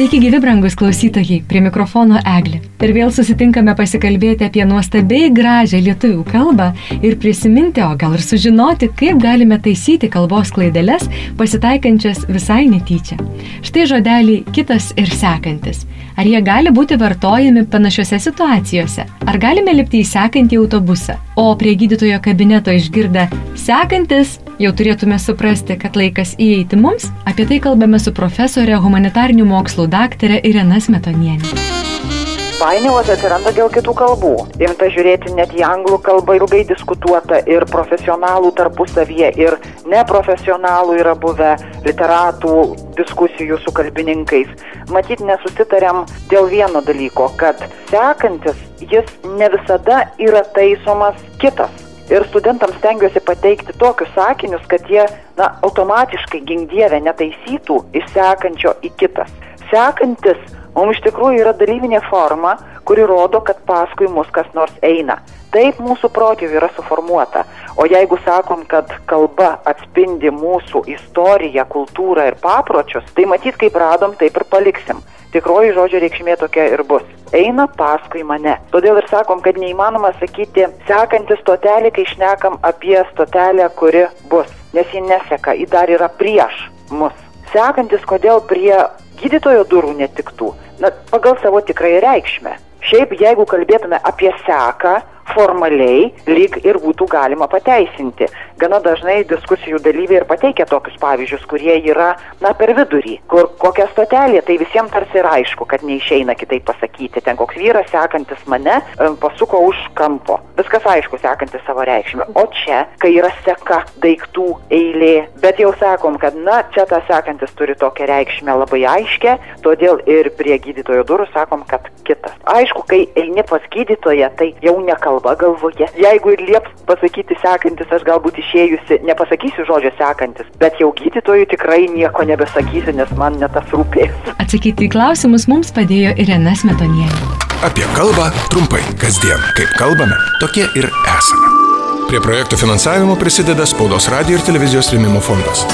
Sveiki, gyvi brangus klausytojai, prie mikrofono Eglė. Ir vėl susitinkame pasikalbėti apie nuostabiai gražią lietuvių kalbą ir prisiminti, o gal ir sužinoti, kaip galime taisyti kalbos klaideles, pasitaikančias visai netyčia. Štai žodeliai kitas ir sekantis. Ar jie gali būti vartojami panašiose situacijose? Ar galime lipti į sekantį autobusą? O prie gydytojo kabineto išgirdę sekantis, jau turėtume suprasti, kad laikas įeiti mums? Apie tai kalbame su profesorė humanitarinių mokslų daktarė Irena Smetonienė. Painiavos atsiranda dėl kitų kalbų. Imta žiūrėti net į anglų kalbą ilgai diskutuota ir profesionalų tarpusavyje, ir neprofesionalų yra buvę literatų diskusijų su kalbininkais. Matyt, nesusitariam dėl vieno dalyko, kad sekantis jis ne visada yra taisomas kitas. Ir studentams stengiuosi pateikti tokius sakinius, kad jie, na, automatiškai gingdievę netaisytų iš sekančio į kitas. Sekantis mums iš tikrųjų yra dalyvinė forma, kuri rodo, kad paskui mus kas nors eina. Taip mūsų protėvių yra suformuota. O jeigu sakom, kad kalba atspindi mūsų istoriją, kultūrą ir papročius, tai matyt, kaip radom, taip ir paliksim. Tikroji žodžio reikšmė tokia ir bus. Eina paskui mane. Todėl ir sakom, kad neįmanoma sakyti sekanti stotelė, kai šnekam apie stotelę, kuri bus. Nes ji neseka, ji dar yra prieš mus. Sekantis, kodėl prie gydytojo durų netiktų, na, pagal savo tikrąją reikšmę. Šiaip, jeigu kalbėtume apie seką, formaliai lyg ir būtų galima pateisinti. Gana dažnai diskusijų dalyviai ir pateikia tokius pavyzdžius, kurie yra, na, per vidurį, kur kokia stotelė, tai visiems tarsi yra aišku, kad neišeina kitaip pasakyti. Ten koks vyras sekantis mane pasuko už kampo. Viskas aišku, sekantis savo reikšmę. O čia, kai yra seka daiktų eilė, bet jau sakom, kad, na, čia tas sekantis turi tokią reikšmę labai aiškę, todėl ir prie gydytojo durų sakom, kad kitas. Aišku, kai eini pas gydytoją, tai jau nekalba kalba galvoje. Jeigu ir lieps pasakyti sekantis, aš galbūt išėjusi, nepasakysiu žodžio sekantis, bet jau gydytojui tikrai nieko nebesakysiu, nes man netas rūpės. Atsakyti į klausimus mums padėjo Irena Smetonienė. Apie kalbą trumpai, kasdien. Kaip kalbame, tokie ir esame. Prie projektų finansavimo prisideda Spaudos radio ir televizijos rėmimo fondas.